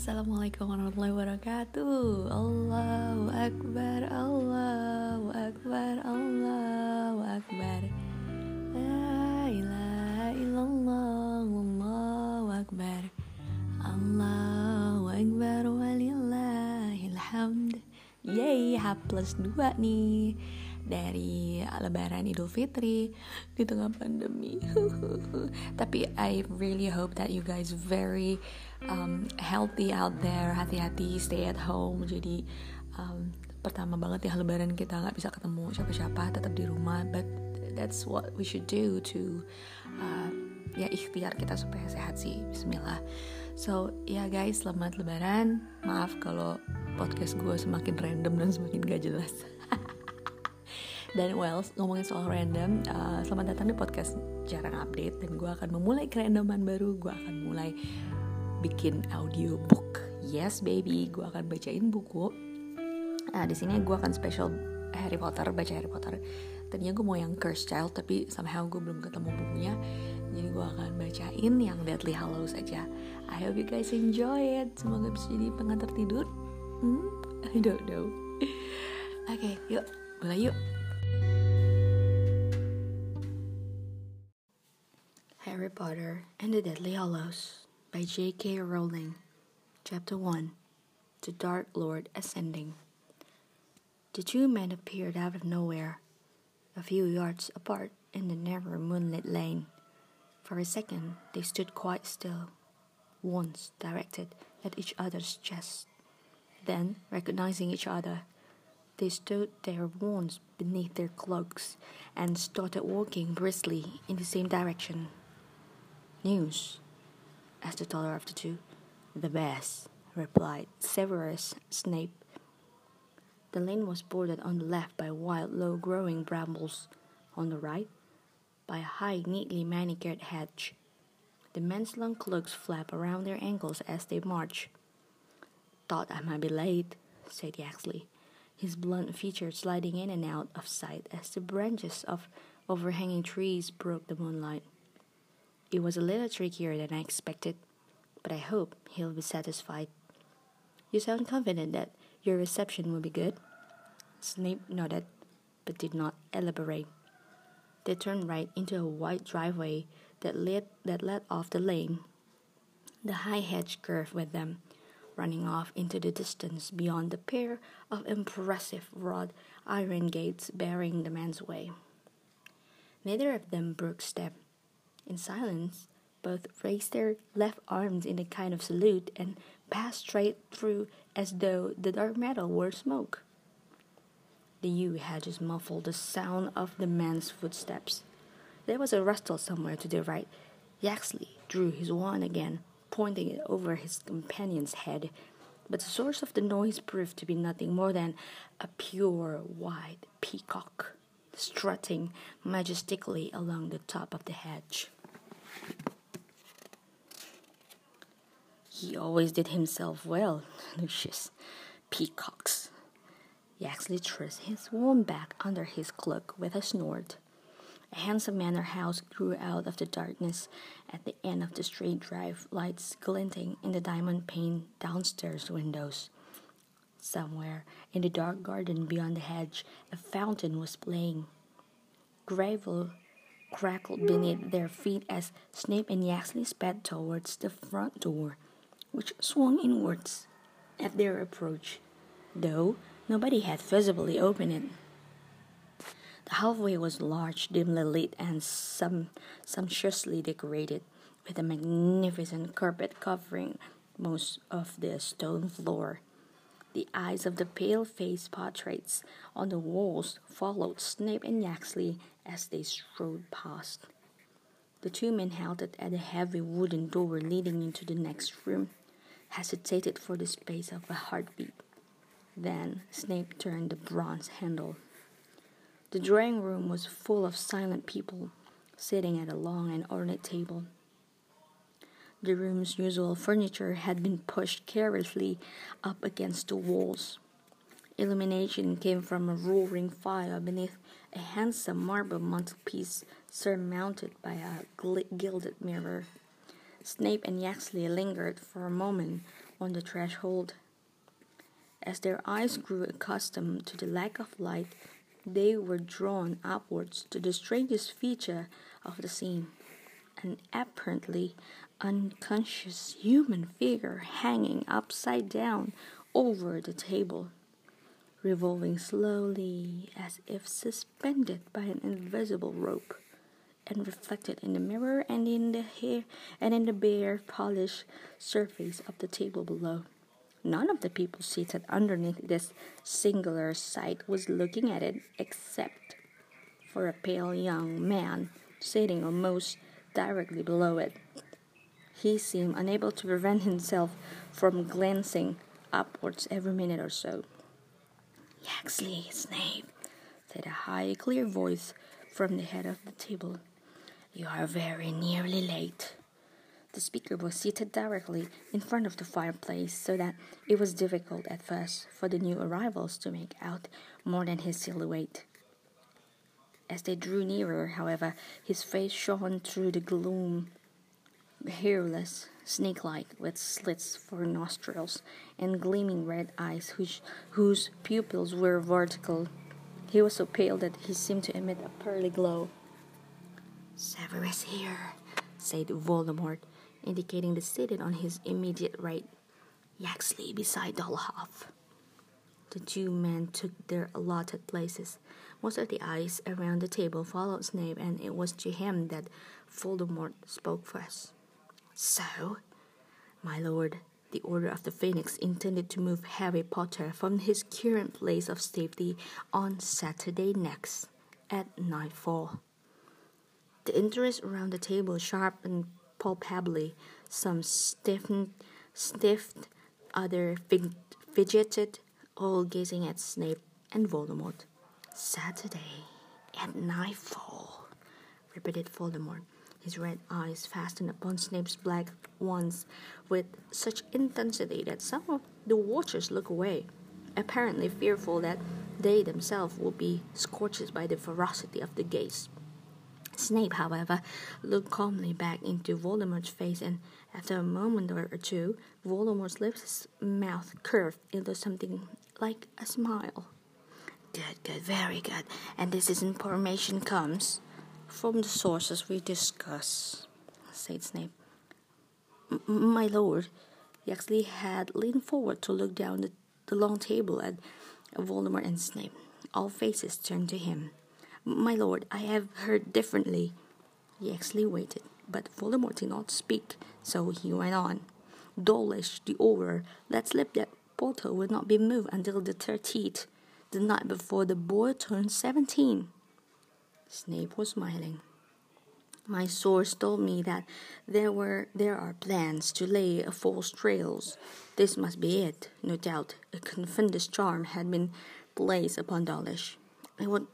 Assalamualaikum warahmatullahi wabarakatuh. Allahu Akbar Allahu Akbar Allahu Akbar. La ilaha illallah Allahu Akbar. Allahu Akbar Walillahilhamd. Yeay, H plus 2 nih dari Lebaran Idul Fitri di tengah pandemi. Tapi I really hope that you guys very um, healthy out there, hati-hati, stay at home. Jadi um, pertama banget ya Lebaran kita nggak bisa ketemu siapa-siapa, tetap di rumah. But that's what we should do to uh, ya ikhtiar kita supaya sehat sih. Bismillah. So ya yeah guys, selamat Lebaran. Maaf kalau podcast gue semakin random dan semakin gak jelas. Dan well, ngomongin soal random, uh, selamat datang di podcast jarang update dan gue akan memulai kerandoman baru. Gue akan mulai bikin audiobook. Yes baby, gue akan bacain buku. Nah di sini gue akan special Harry Potter, baca Harry Potter. Tadinya gue mau yang Cursed Child, tapi somehow gue belum ketemu bukunya. Jadi gue akan bacain yang Deadly Hallows aja. I hope you guys enjoy it. Semoga bisa jadi pengantar tidur. Hmm? I don't know. Oke, okay, yuk mulai yuk. Potter and the Deathly Hallows by J.K. Rowling. Chapter 1 The Dark Lord Ascending. The two men appeared out of nowhere, a few yards apart in the narrow moonlit lane. For a second, they stood quite still, wands directed at each other's chest. Then, recognizing each other, they stowed their wands beneath their cloaks and started walking briskly in the same direction. News? asked the taller of the two. The best, replied Severus Snape. The lane was bordered on the left by wild, low growing brambles, on the right, by a high, neatly manicured hedge. The men's long cloaks flap around their ankles as they march. Thought I might be late, said Yaxley, his blunt features sliding in and out of sight as the branches of overhanging trees broke the moonlight. It was a little trickier than I expected, but I hope he'll be satisfied. You sound confident that your reception will be good? Snape nodded, but did not elaborate. They turned right into a wide driveway that led, that led off the lane. The high hedge curved with them, running off into the distance beyond the pair of impressive wrought iron gates barring the man's way. Neither of them broke step in silence, both raised their left arms in a kind of salute and passed straight through as though the dark metal were smoke. The yew hedges muffled the sound of the man's footsteps. There was a rustle somewhere to the right. Yaxley drew his wand again, pointing it over his companion's head, but the source of the noise proved to be nothing more than a pure white peacock strutting majestically along the top of the hedge. He always did himself well, Lucius. Peacocks. Yaxley thrust his warm back under his cloak with a snort. A handsome manor house grew out of the darkness at the end of the straight drive, lights glinting in the diamond pane downstairs windows. Somewhere in the dark garden beyond the hedge, a fountain was playing. Gravel crackled beneath their feet as Snape and Yaxley sped towards the front door which swung inwards at their approach, though nobody had visibly opened it. The hallway was large, dimly lit, and sum- sumptuously decorated, with a magnificent carpet covering most of the stone floor. The eyes of the pale faced portraits on the walls followed Snape and Yaxley as they strode past. The two men halted at a heavy wooden door leading into the next room hesitated for the space of a heartbeat. Then Snape turned the bronze handle. The drawing room was full of silent people, sitting at a long and ornate table. The room's usual furniture had been pushed carelessly up against the walls. Illumination came from a roaring fire beneath a handsome marble mantelpiece surmounted by a gilded mirror. Snape and Yaxley lingered for a moment on the threshold. As their eyes grew accustomed to the lack of light, they were drawn upwards to the strangest feature of the scene an apparently unconscious human figure hanging upside down over the table, revolving slowly as if suspended by an invisible rope, and reflected in the mirror and in the hair and in the bare polished surface of the table below. None of the people seated underneath this singular sight was looking at it except for a pale young man sitting almost directly below it. He seemed unable to prevent himself from glancing upwards every minute or so. Yaxley, Snape, said a high, clear voice from the head of the table. You are very nearly late. The speaker was seated directly in front of the fireplace, so that it was difficult at first for the new arrivals to make out more than his silhouette. As they drew nearer, however, his face shone through the gloom, hairless, snake like, with slits for nostrils and gleaming red eyes whose, whose pupils were vertical. He was so pale that he seemed to emit a pearly glow. Severus here, said Voldemort, indicating the seated on his immediate right, Yaxley beside Dolohov. The two men took their allotted places. Most of the eyes around the table followed Snape, and it was to him that Voldemort spoke first. So, my lord, the Order of the Phoenix intended to move Harry Potter from his current place of safety on Saturday next at nightfall. The interest around the table sharpened palpably. Some stiffened, stiffed, other fidgeted, all gazing at Snape and Voldemort. Saturday at nightfall, repeated Voldemort, his red eyes fastened upon Snape's black ones with such intensity that some of the watchers looked away, apparently fearful that they themselves would be scorched by the ferocity of the gaze. Snape, however, looked calmly back into Voldemort's face, and after a moment or two, Voldemort's lips mouth curved into something like a smile. Good, good, very good. And this is information comes from the sources we discuss, said Snape. My lord, Yaxley had leaned forward to look down the, the long table at Voldemort and Snape. All faces turned to him. My lord, I have heard differently. Yaxley waited, but Voldemort did not speak, so he went on. Dawlish, the Auror, let slip that Potter would not be moved until the thirteenth, the night before the boy turned seventeen. Snape was smiling. My source told me that there were there are plans to lay a false trails. This must be it. No doubt, a Confundus charm had been placed upon Dawlish. It would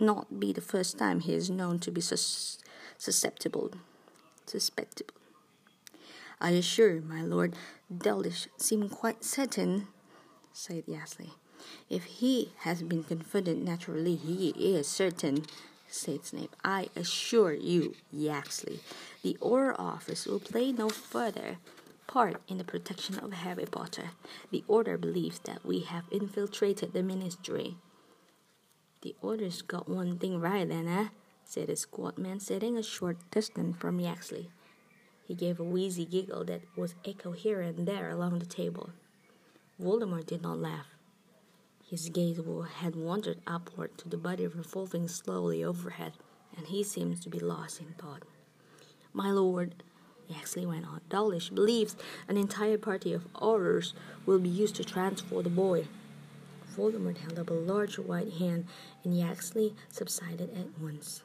not be the first time he is known to be sus- susceptible, susceptible. I assure my lord Dawlish seemed quite certain, said Yaxley. If he has been confident naturally, he is certain, said Snape. I assure you, Yaxley, the Auror Office will play no further part in the protection of Harry Potter. The Order believes that we have infiltrated the Ministry the Order's got one thing right then, eh? said a squat man sitting a short distance from Yaxley. He gave a wheezy giggle that was echoed here and there along the table. Voldemort did not laugh. His gaze had wandered upward to the body revolving slowly overhead, and he seemed to be lost in thought. My lord, Yaxley went on, Dawlish believes an entire party of Aurors will be used to transport the boy. Voldemort held up a large white hand, and Yaxley subsided at once,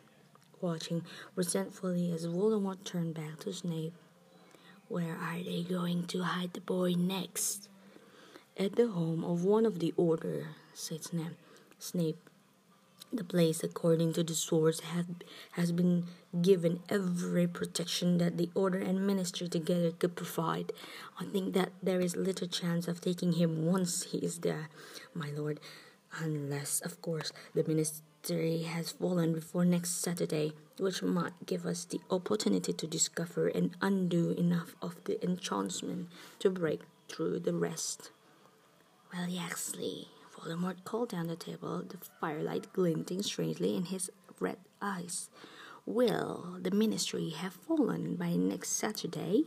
watching resentfully as Voldemort turned back to Snape. Where are they going to hide the boy next? At the home of one of the Order, said Snape. Snape the place, according to the source, have, has been given every protection that the Order and Ministry together could provide. I think that there is little chance of taking him once he is there, my lord, unless, of course, the Ministry has fallen before next Saturday, which might give us the opportunity to discover and undo enough of the enchantment to break through the rest. Well, Yaxley, Voldemort called down the table, the firelight glinting strangely in his red eyes. Will the ministry have fallen by next Saturday?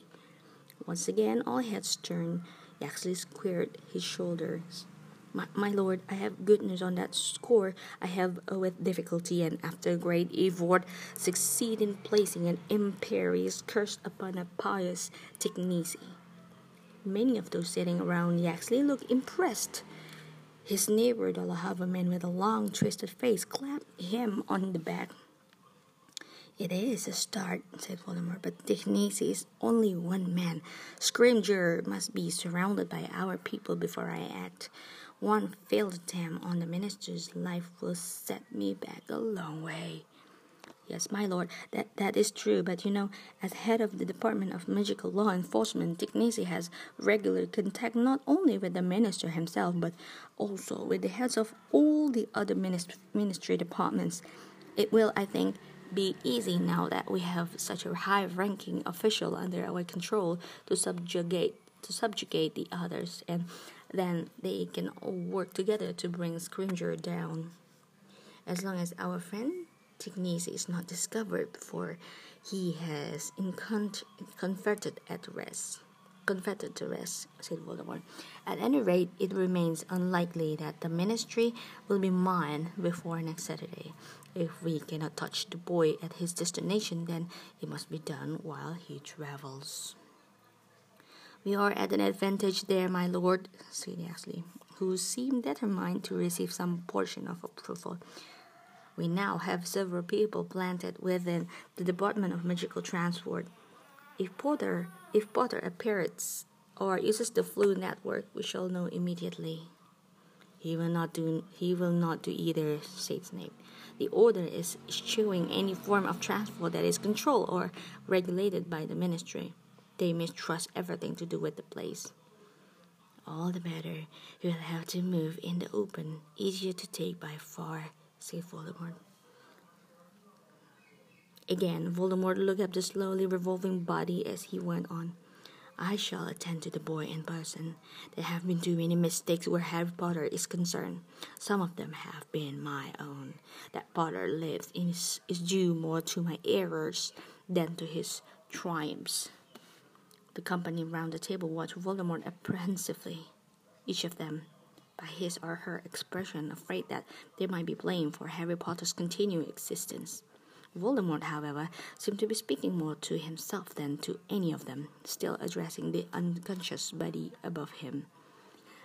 Once again, all heads turned. Yaxley squared his shoulders. My, my lord, I have good news on that score. I have, uh, with difficulty and after great effort, succeed in placing an Imperius curse upon a Pius Tignizi. Many of those sitting around Yaxley looked impressed. His neighbor, Dolohov a man with a long, twisted face, clapped him on the back. It is a start, said Voldemort, but Tignizi is only one man. Scrimgeour must be surrounded by our people before I act. One failed attempt on the minister's life will set me back a long way. Yes, my lord, that, that is true, but you know, as head of the Department of Magical Law Enforcement, Tignizi has regular contact not only with the minister himself, but also with the heads of all the other minist- ministry departments. It will, I think, be easy now that we have such a high-ranking official under our control to subjugate to subjugate the others, and then they can all work together to bring Scrimgeour down. As long as our friend Tignizi is not discovered before he has converted at rest. Converted to rest, said Voldemort. At any rate, it remains unlikely that the ministry will be mine before next Saturday. If we cannot touch the boy at his destination, then it must be done while he travels. We are at an advantage there, my lord, said Yaxley, who seemed determined to receive some portion of approval. We now have several people planted within the Department of Magical Transport. If Potter, if Potter appears or uses the Floo network, we shall know immediately. He will not do. He will not do either," said Snape. "The Order is eschewing any form of transport that is controlled or regulated by the Ministry. They mistrust everything to do with the place. All the better. You'll have to move in the open, easier to take by far," said Voldemort. Again, Voldemort looked at the slowly revolving body as he went on. I shall attend to the boy in person. There have been too many mistakes where Harry Potter is concerned. Some of them have been my own. That Potter lives is, is due more to my errors than to his triumphs. The company round the table watched Voldemort apprehensively. Each of them, by his or her expression, afraid that they might be blamed for Harry Potter's continued existence. Voldemort, however, seemed to be speaking more to himself than to any of them, still addressing the unconscious body above him.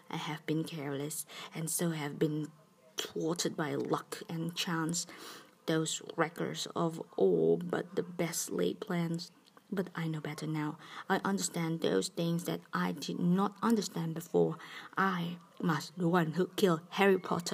I have been careless, and so have been thwarted by luck and chance, those wreckers of all but the best laid plans. But I know better now. I understand those things that I did not understand before. I must the one who killed Harry Potter.